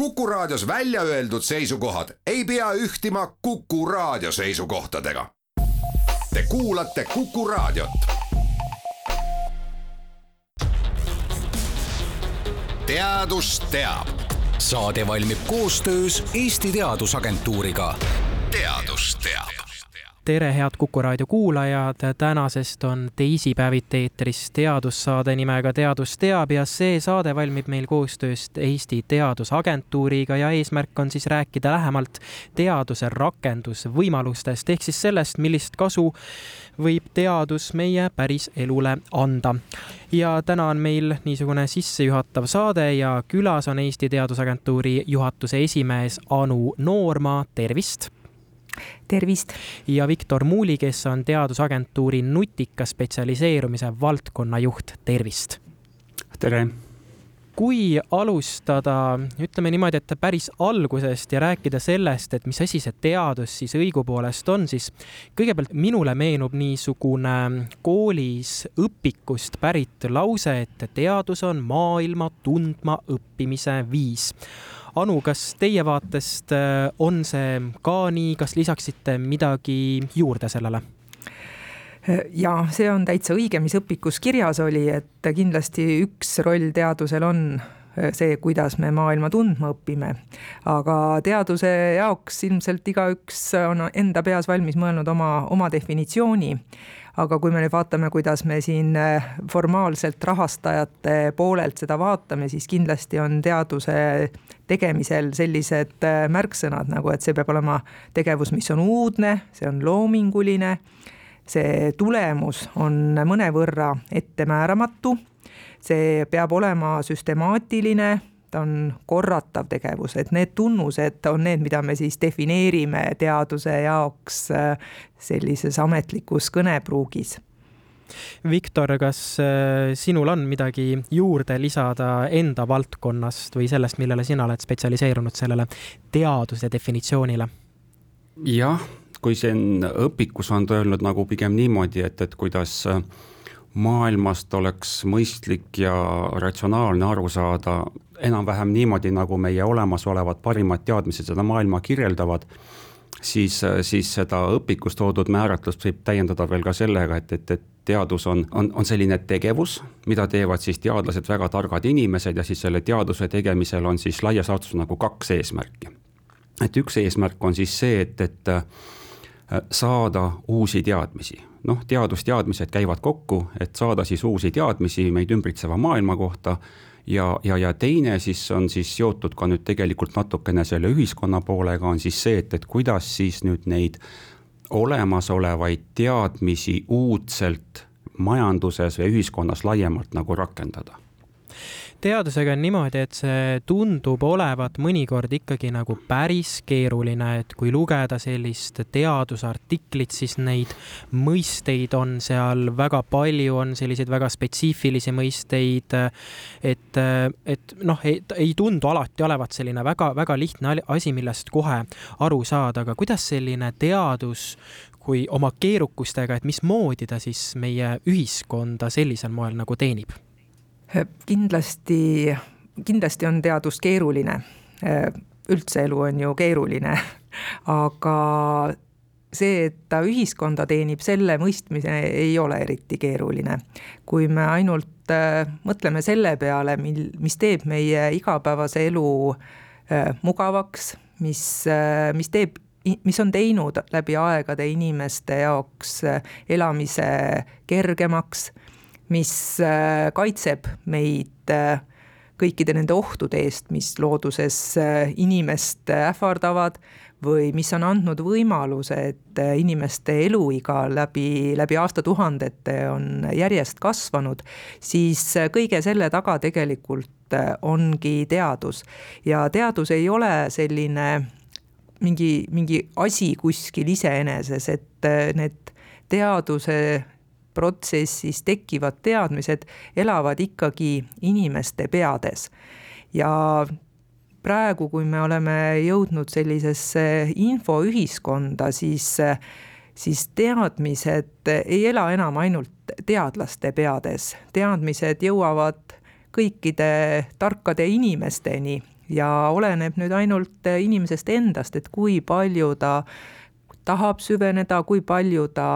Kuku Raadios välja öeldud seisukohad ei pea ühtima Kuku Raadio seisukohtadega. Te kuulate Kuku Raadiot. teadus teab. saade valmib koostöös Eesti Teadusagentuuriga. teadus teab tere, head Kuku raadio kuulajad, tänasest on teisipäeviti eetris teadussaade nimega Teadus teab ja see saade valmib meil koostöös Eesti Teadusagentuuriga ja eesmärk on siis rääkida lähemalt teaduse rakendusvõimalustest ehk siis sellest, millist kasu võib teadus meie päris elule anda. ja täna on meil niisugune sissejuhatav saade ja külas on Eesti Teadusagentuuri juhatuse esimees Anu Noorma, tervist tervist! ja Viktor Muuli, kes on Teadusagentuuri nutika spetsialiseerumise valdkonna juht, tervist! tere! kui alustada, ütleme niimoodi, et päris algusest ja rääkida sellest, et mis asi see teadus siis õigupoolest on, siis kõigepealt minule meenub niisugune koolis õpikust pärit lause, et teadus on maailma tundma õppimise viis Anu, kas teie vaatest äh, on see ka nii, kas lisaksite midagi juurde sellele? ja see on täitsa õige, mis õpikus kirjas oli, et kindlasti üks roll teadusel on äh, see, kuidas me maailma tundma õpime. aga teaduse jaoks ilmselt igaüks on enda peas valmis mõelnud oma, oma definitsiooni aga kui me nüüd vaatame, kuidas me siin äh, formaalselt rahastajate poolelt seda vaatame, siis kindlasti on teaduse tegemisel sellised äh, märksõnad nagu, et see peab olema tegevus, mis on uudne, see on loominguline, see tulemus on mõnevõrra ettemääramatu, see peab olema süstemaatiline ta on korratav tegevus, et need tunnused on need, mida me siis defineerime teaduse jaoks äh, sellises ametlikus kõnepruugis. Viktor, kas äh, sinul on midagi juurde lisada enda valdkonnast või sellest, millele sina oled spetsialiseerunud, sellele teaduse definitsioonile? jah, kui siin õpikus on ta öelnud nagu pigem niimoodi, et, et kuidas äh, maailmast oleks mõistlik ja ratsionaalne aru saada enam-vähem niimoodi, nagu meie olemasolevad parimad teadmised seda maailma kirjeldavad, siis, siis seda õpikus toodud määratlust võib täiendada veel ka sellega, et, et, et teadus on, on, on selline tegevus, mida teevad siis teadlased, väga targad inimesed ja siis selle teaduse tegemisel on siis laias laastus nagu kaks eesmärki. et üks eesmärk on siis see, et, et saada uusi teadmisi noh, teadusteadmised käivad kokku, et saada siis uusi teadmisi meid ümbritseva maailma kohta ja, ja, ja teine siis on siis seotud ka nüüd tegelikult natukene selle ühiskonna poolega, on siis see, et, et kuidas siis nüüd neid olemasolevaid teadmisi uudselt majanduses või ühiskonnas laiemalt nagu rakendada teadusega on niimoodi, et see tundub olevat mõnikord ikkagi nagu päris keeruline, et kui lugeda sellist teadusartiklit, siis neid mõisteid on seal väga palju, on selliseid väga spetsiifilisi mõisteid. et, et noh, ei tundu alati olevat selline väga-väga lihtne asi, millest kohe aru saada, aga kuidas selline teadus kui oma keerukustega, et mismoodi ta siis meie ühiskonda sellisel moel nagu teenib kindlasti, kindlasti on teadus keeruline. üldse elu on ju keeruline, aga see, et ta ühiskonda teenib, selle mõistmine ei ole eriti keeruline. kui me ainult äh, mõtleme selle peale, mil, mis teeb meie igapäevase elu äh, mugavaks, mis äh,, mis teeb mis on teinud läbi aegade inimeste jaoks elamise kergemaks, mis äh, kaitseb meid äh, kõikide nende ohtude eest, mis looduses äh, inimest ähvardavad või mis on andnud võimaluse, et inimeste eluiga läbi, läbi aastatuhandete on järjest kasvanud, siis kõige selle taga tegelikult ongi teadus. ja teadus ei ole selline mingi, mingi asi kuskil iseeneses, et need teaduse protsessis tekivad teadmised elavad ikkagi inimeste peades. ja praegu, kui me oleme jõudnud sellisesse infoühiskonda, siis, siis teadmised ei ela enam ainult teadlaste peades, teadmised jõuavad kõikide tarkade inimesteni ja oleneb nüüd ainult inimesest endast, et kui palju ta tahab süveneda, kui palju ta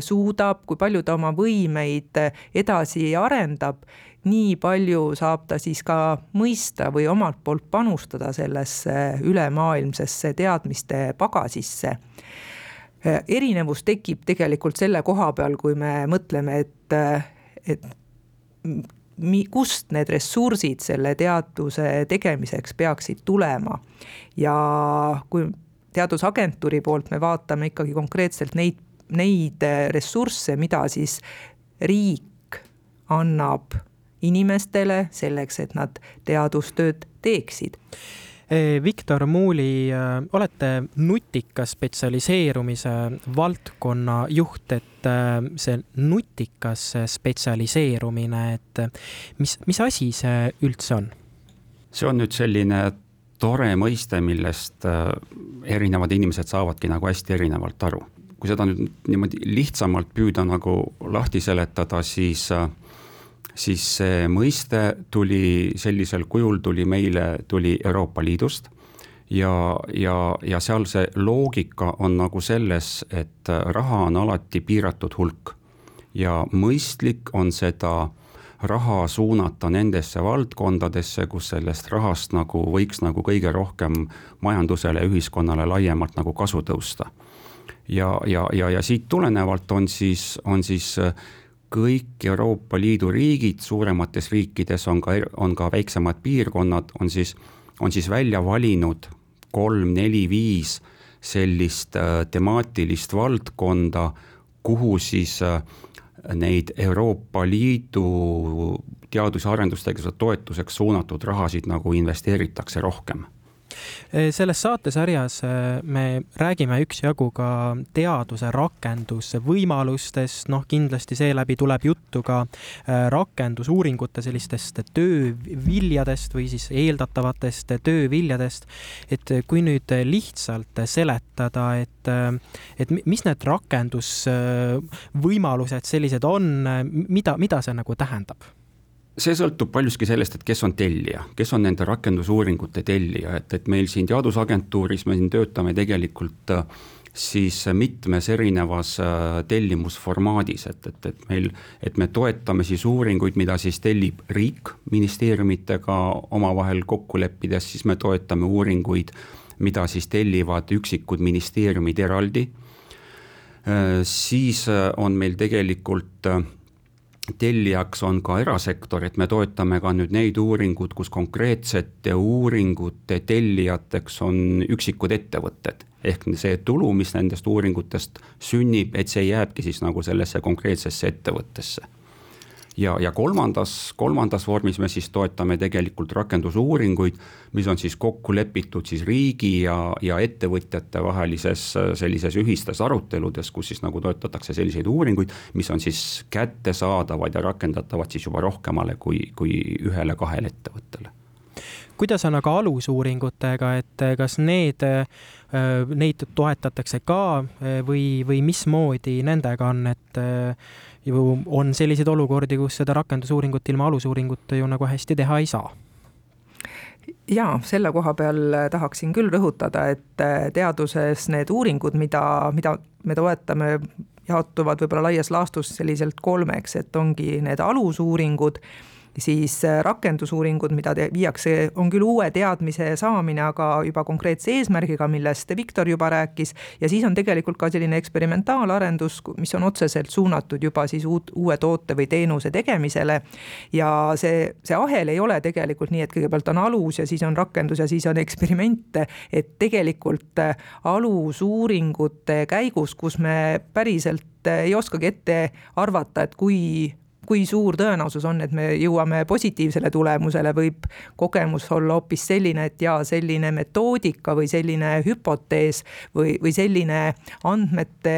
suudab, kui palju ta oma võimeid edasi arendab, nii palju saab ta siis ka mõista või omalt poolt panustada sellesse ülemaailmsesse teadmiste pagasisse erinevus tekib tegelikult selle koha peal, kui me mõtleme, et, et kust need ressursid selle teaduse tegemiseks peaksid tulema. ja kui teadusagentuuri poolt me vaatame ikkagi konkreetselt neid, neid ressursse, mida siis riik annab inimestele selleks, et nad teadustööd teeksid Eh, Viktor Muuli, eh, olete nutika spetsialiseerumise valdkonna juht, et eh, see nutikas spetsialiseerumine, et mis, mis asi see üldse on? see on nüüd selline tore mõiste, millest erinevad inimesed saavadki nagu hästi erinevalt aru. Kui seda nüüd niimoodi lihtsamalt püüda nagu lahti seletada, siis siis see mõiste tuli sellisel kujul, tuli meile, tuli Euroopa Liidust ja, ja, ja seal see loogika on nagu selles, et raha on alati piiratud hulk ja mõistlik on seda raha suunata nendesse valdkondadesse, kus sellest rahast nagu võiks nagu kõige rohkem majandusele ja ühiskonnale laiemalt nagu kasu tõusta. Ja, ja, ja, ja siit tulenevalt on siis, on siis kõik Euroopa Liidu riigid, suuremates riikides on ka, on ka väiksemad piirkonnad, on siis, on siis välja valinud kolm-neli-viis sellist äh, temaatilist valdkonda, kuhu siis äh, neid Euroopa Liidu teadus- ja arendustegevuse toetuseks suunatud rahasid nagu investeeritakse rohkem selles saatesarjas eh, me räägime üksjagu ka teaduse rakendusvõimalustest, noh, kindlasti seeläbi tuleb juttu ka eh, rakendusuuringute sellistest tööviljadest või siis eeldatavatest tööviljadest. et kui nüüd lihtsalt seletada, et, et mis need rakendusvõimalused sellised on, mida, mida see nagu tähendab? See sõltub paljuski sellest, et kes on tellija, kes on nende rakendusuuringute tellija, et, et meil siin Teadusagentuuris me siin töötame tegelikult äh, siis mitmes erinevas äh, tellimusformaadis, et, et, et meil, et me toetame siis uuringuid, mida siis tellib riik ministeeriumitega omavahel kokku leppides, siis me toetame uuringuid, mida siis tellivad üksikud ministeeriumid eraldi. Äh, siis on meil tegelikult tellijaks on ka erasektor, et me toetame ka nüüd neid uuringud, kus konkreetsete uuringute tellijateks on üksikud ettevõtted. ehk see tulu, mis nendest uuringutest sünnib, et see jääbki siis nagu sellesse konkreetsesse ettevõttesse ja, ja kolmandas, kolmandas vormis me siis toetame tegelikult rakendusuuringuid, mis on siis kokku lepitud siis riigi ja, ja ettevõtjate vahelises sellises ühistes aruteludes, kus siis nagu toetatakse selliseid uuringuid, mis on siis kättesaadavad ja rakendatavad siis juba rohkemale kui, kui ühele-kahele ettevõttele kuidas on aga alusuuringutega, et kas need, neid toetatakse ka või, või mismoodi nendega on, et ju on selliseid olukordi, kus seda rakendusuuringut ilma alusuuringuta ju nagu hästi teha ei saa? Jaa, selle koha peal tahaksin küll rõhutada, et teaduses need uuringud, mida, mida me toetame, jaotuvad võib-olla laias laastus selliselt kolmeks, et ongi need alusuuringud siis äh, rakendusuuringud, mida te, viiakse, on küll uue teadmise saamine, aga juba konkreetse eesmärgiga, millest Viktor juba rääkis, ja siis on tegelikult ka selline eksperimentaalarendus, mis on otseselt suunatud juba siis uut, uue toote või teenuse tegemisele. ja see, see ahel ei ole tegelikult nii, et kõigepealt on alus ja siis on rakendus ja siis on eksperimente, et tegelikult äh, alusuuringute käigus, kus me päriselt äh, ei oskagi ette arvata, et kui kui suur tõenäosus on, et me jõuame positiivsele tulemusele, võib kogemus olla hoopis selline, et jaa, selline metoodika või selline hüpotees või, või selline andmete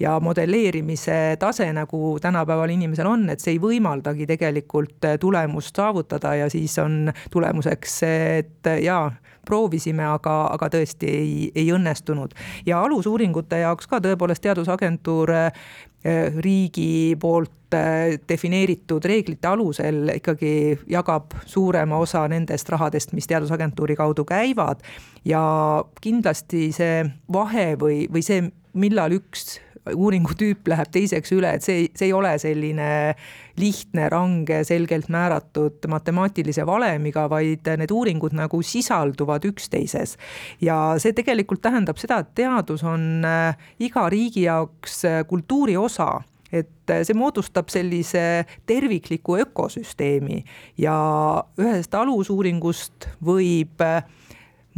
ja modelleerimise tase, nagu tänapäeval inimesel on, et see ei võimaldagi tegelikult tulemust saavutada ja siis on tulemuseks see, et jaa, proovisime, aga, aga tõesti ei, ei õnnestunud. ja alusuuringute jaoks ka tõepoolest Teadusagentuur riigi poolt defineeritud reeglite alusel ikkagi jagab suurema osa nendest rahadest, mis Teadusagentuuri kaudu käivad. ja kindlasti see vahe või, või see, millal üks uuringutüüp läheb teiseks üle, et see, see ei ole selline lihtne, range, selgelt määratud matemaatilise valemiga, vaid need uuringud nagu sisalduvad üksteises. ja see tegelikult tähendab seda, et teadus on äh, iga riigi jaoks äh, kultuuri osa et äh, see moodustab sellise tervikliku ökosüsteemi ja ühest alusuuringust võib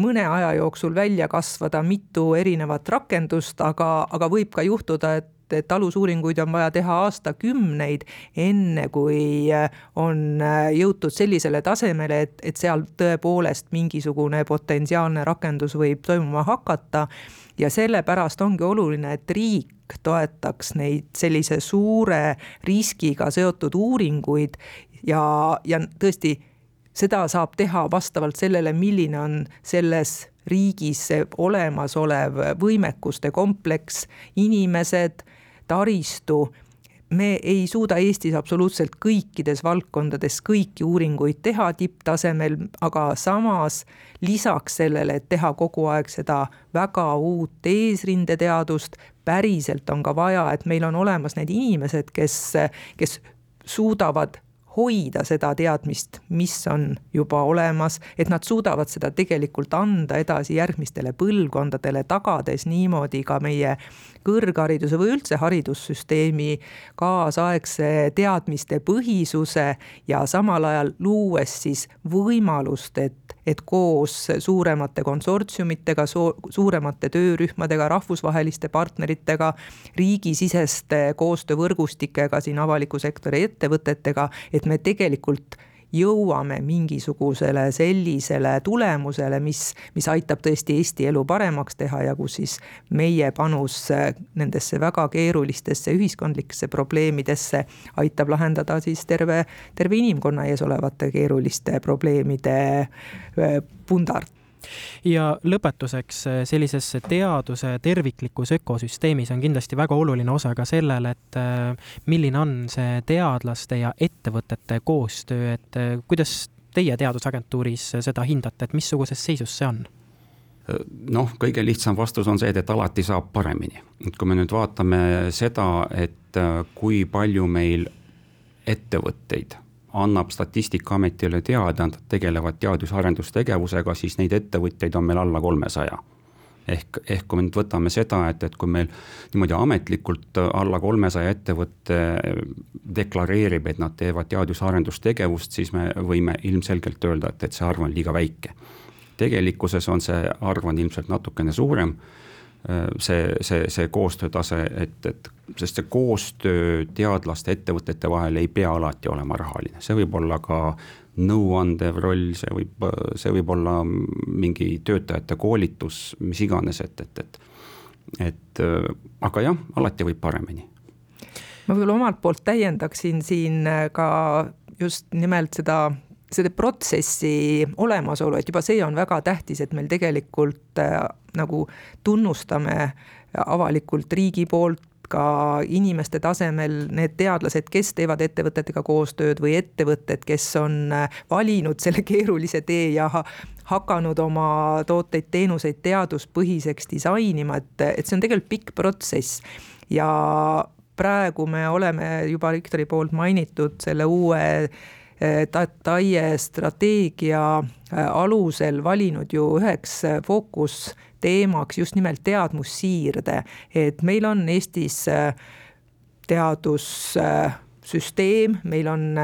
mõne aja jooksul välja kasvada mitu erinevat rakendust, aga, aga võib ka juhtuda, et et alusuuringuid on vaja teha aastakümneid, enne kui on jõutud sellisele tasemele, et, et seal tõepoolest mingisugune potentsiaalne rakendus võib toimuma hakata. ja sellepärast ongi oluline, et riik toetaks neid sellise suure riskiga seotud uuringuid ja, ja tõesti seda saab teha vastavalt sellele, milline on selles riigis olemasolev võimekuste kompleks, inimesed, taristu. Me ei suuda Eestis absoluutselt kõikides valdkondades kõiki uuringuid teha tipptasemel, aga samas lisaks sellele, et teha kogu aeg seda väga uut eesrindeteadust, päriselt on ka vaja, et meil on olemas need inimesed, kes, kes suudavad hoida seda teadmist, mis on juba olemas, et nad suudavad seda tegelikult anda edasi järgmistele põlvkondadele, tagades niimoodi ka meie kõrghariduse või üldse haridussüsteemi kaasaegse teadmiste põhisuse ja samal ajal luues siis võimalust, et et koos suuremate konsortsiumitega, suuremate töörühmadega, rahvusvaheliste partneritega, riigisiseste koostöövõrgustikega siin avaliku sektori ettevõtetega, et me tegelikult jõuame mingisugusele sellisele tulemusele, mis, mis aitab tõesti Eesti elu paremaks teha ja kus siis meie panus nendesse väga keerulistesse ühiskondlikesse probleemidesse aitab lahendada siis terve, terve inimkonna ees olevate keeruliste probleemide äh, pundart ja lõpetuseks eh, sellises teaduse terviklikus ökosüsteemis on kindlasti väga oluline osa ka sellel, et eh, milline on see teadlaste ja ettevõtete koostöö, et eh, kuidas teie teadusagentuuris seda hindate, et missuguses seisus see on? noh, kõige lihtsam vastus on see, et alati saab paremini. kui me nüüd vaatame seda, et kui palju meil ettevõtteid annab Statistikaametile teada, nad tegelevad teadus-arendustegevusega, siis neid ettevõtjaid on meil alla kolmesaja ehk, ehk kui me nüüd võtame seda, et, et kui meil niimoodi ametlikult alla kolmesaja ettevõtte deklareerib, et nad teevad teadus-arendustegevust, siis me võime ilmselgelt öelda, et, et see arv on liiga väike. tegelikkuses on see arv on ilmselt natukene suurem Äh, see, see, see koostöötase, et, et sest see koostöö teadlaste, ettevõtete vahel ei pea alati olema rahaline, see võib olla ka nõuandev roll, see võib, see võib olla mingi töötajate koolitus, mis iganes, et, et, et et äh, aga jah, alati võib paremini. ma võib-olla omalt poolt täiendaksin siin ka just nimelt seda selle protsessi olemasolu, et juba see on väga tähtis, et meil tegelikult äh, nagu tunnustame avalikult riigi poolt ka inimeste tasemel need teadlased, kes teevad ettevõtetega koostööd või ettevõtted, kes on äh, valinud selle keerulise tee ja hakanud oma tooteid-teenuseid teaduspõhiseks disainima, et, et see on tegelikult pikk protsess. Ja praegu me oleme juba Viktori poolt mainitud selle uue TAIE strateegia äh, alusel valinud ju üheks äh, fookusteemaks just nimelt teadmussiirde, et meil on Eestis äh, teadussüsteem, meil on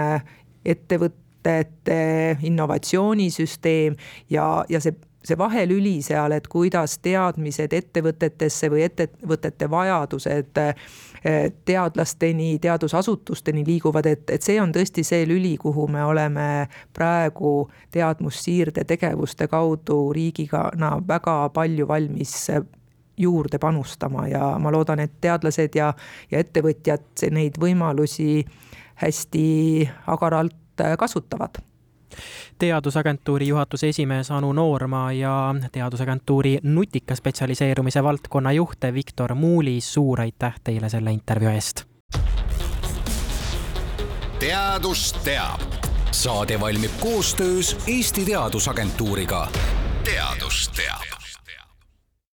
ettevõtete innovatsioonisüsteem ja, ja see see vahelüli seal, et kuidas teadmised ettevõtetesse või ettevõtete vajadused teadlasteni, teadusasutusteni liiguvad, et, et see on tõesti see lüli, kuhu me oleme praegu teadmussiirde tegevuste kaudu riigina väga palju valmis juurde panustama ja ma loodan, et teadlased ja, ja ettevõtjad neid võimalusi hästi agaralt kasutavad teadusagentuuri juhatuse esimees Anu Noorma ja Teadusagentuuri nutika spetsialiseerumise valdkonna juht Viktor Muulis, suur aitäh teile selle intervjuu eest! teadus teab. saade valmib koostöös Eesti Teadusagentuuriga. teadus teab.